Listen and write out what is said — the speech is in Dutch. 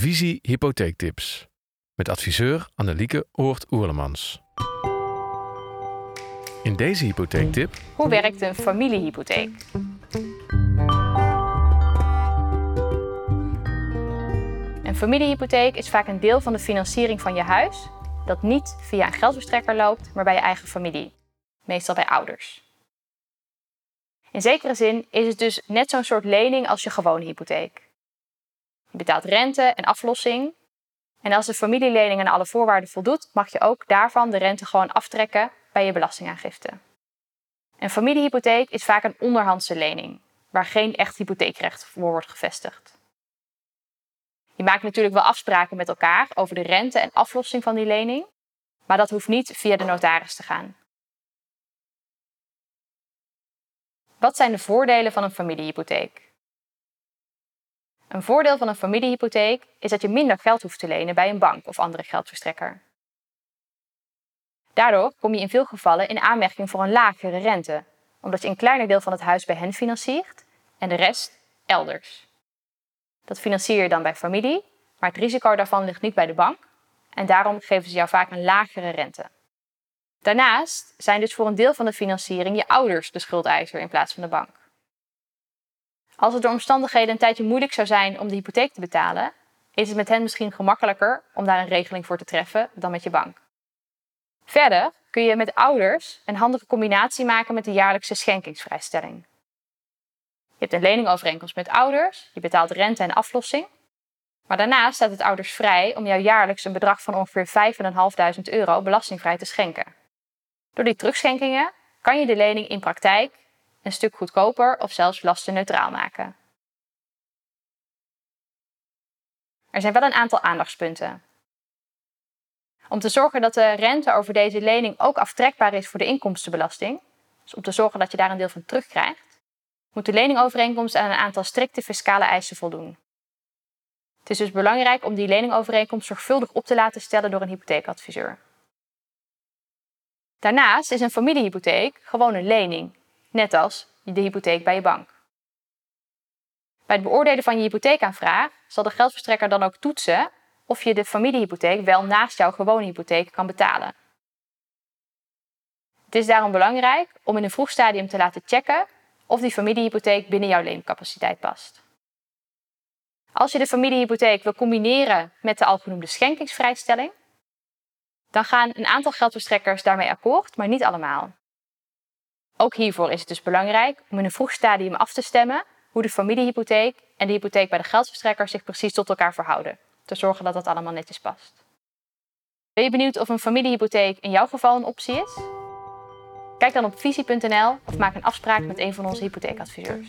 Visie Hypotheektips met adviseur Annelieke Oort-Oerlemans. In deze hypotheektip Hoe werkt een familiehypotheek? Een familiehypotheek is vaak een deel van de financiering van je huis dat niet via een geldverstrekker loopt, maar bij je eigen familie, meestal bij ouders. In zekere zin is het dus net zo'n soort lening als je gewone hypotheek. Je betaalt rente en aflossing. En als de familielening aan alle voorwaarden voldoet, mag je ook daarvan de rente gewoon aftrekken bij je belastingaangifte. Een familiehypotheek is vaak een onderhandse lening, waar geen echt hypotheekrecht voor wordt gevestigd. Je maakt natuurlijk wel afspraken met elkaar over de rente en aflossing van die lening, maar dat hoeft niet via de notaris te gaan. Wat zijn de voordelen van een familiehypotheek? Een voordeel van een familiehypotheek is dat je minder geld hoeft te lenen bij een bank of andere geldverstrekker. Daardoor kom je in veel gevallen in aanmerking voor een lagere rente, omdat je een kleiner deel van het huis bij hen financiert en de rest elders. Dat financier je dan bij familie, maar het risico daarvan ligt niet bij de bank en daarom geven ze jou vaak een lagere rente. Daarnaast zijn dus voor een deel van de financiering je ouders de schuldeiser in plaats van de bank. Als het door omstandigheden een tijdje moeilijk zou zijn om de hypotheek te betalen, is het met hen misschien gemakkelijker om daar een regeling voor te treffen dan met je bank. Verder kun je met ouders een handige combinatie maken met de jaarlijkse schenkingsvrijstelling. Je hebt een leningovereenkomst met ouders, je betaalt rente en aflossing. Maar daarna staat het ouders vrij om jou jaarlijks een bedrag van ongeveer 5.500 euro belastingvrij te schenken. Door die terugschenkingen kan je de lening in praktijk een stuk goedkoper of zelfs lastenneutraal maken. Er zijn wel een aantal aandachtspunten. Om te zorgen dat de rente over deze lening ook aftrekbaar is voor de inkomstenbelasting, dus om te zorgen dat je daar een deel van terugkrijgt, moet de leningovereenkomst aan een aantal strikte fiscale eisen voldoen. Het is dus belangrijk om die leningovereenkomst zorgvuldig op te laten stellen door een hypotheekadviseur. Daarnaast is een familiehypotheek gewoon een lening, net als de hypotheek bij je bank. Bij het beoordelen van je hypotheekaanvraag zal de geldverstrekker dan ook toetsen of je de familiehypotheek wel naast jouw gewone hypotheek kan betalen. Het is daarom belangrijk om in een vroeg stadium te laten checken of die familiehypotheek binnen jouw leencapaciteit past. Als je de familiehypotheek wil combineren met de algenoemde schenkingsvrijstelling, dan gaan een aantal geldverstrekkers daarmee akkoord, maar niet allemaal. Ook hiervoor is het dus belangrijk om in een vroeg stadium af te stemmen hoe de familiehypotheek en de hypotheek bij de geldverstrekker zich precies tot elkaar verhouden. Te zorgen dat dat allemaal netjes past. Ben je benieuwd of een familiehypotheek in jouw geval een optie is? Kijk dan op visie.nl of maak een afspraak met een van onze hypotheekadviseurs.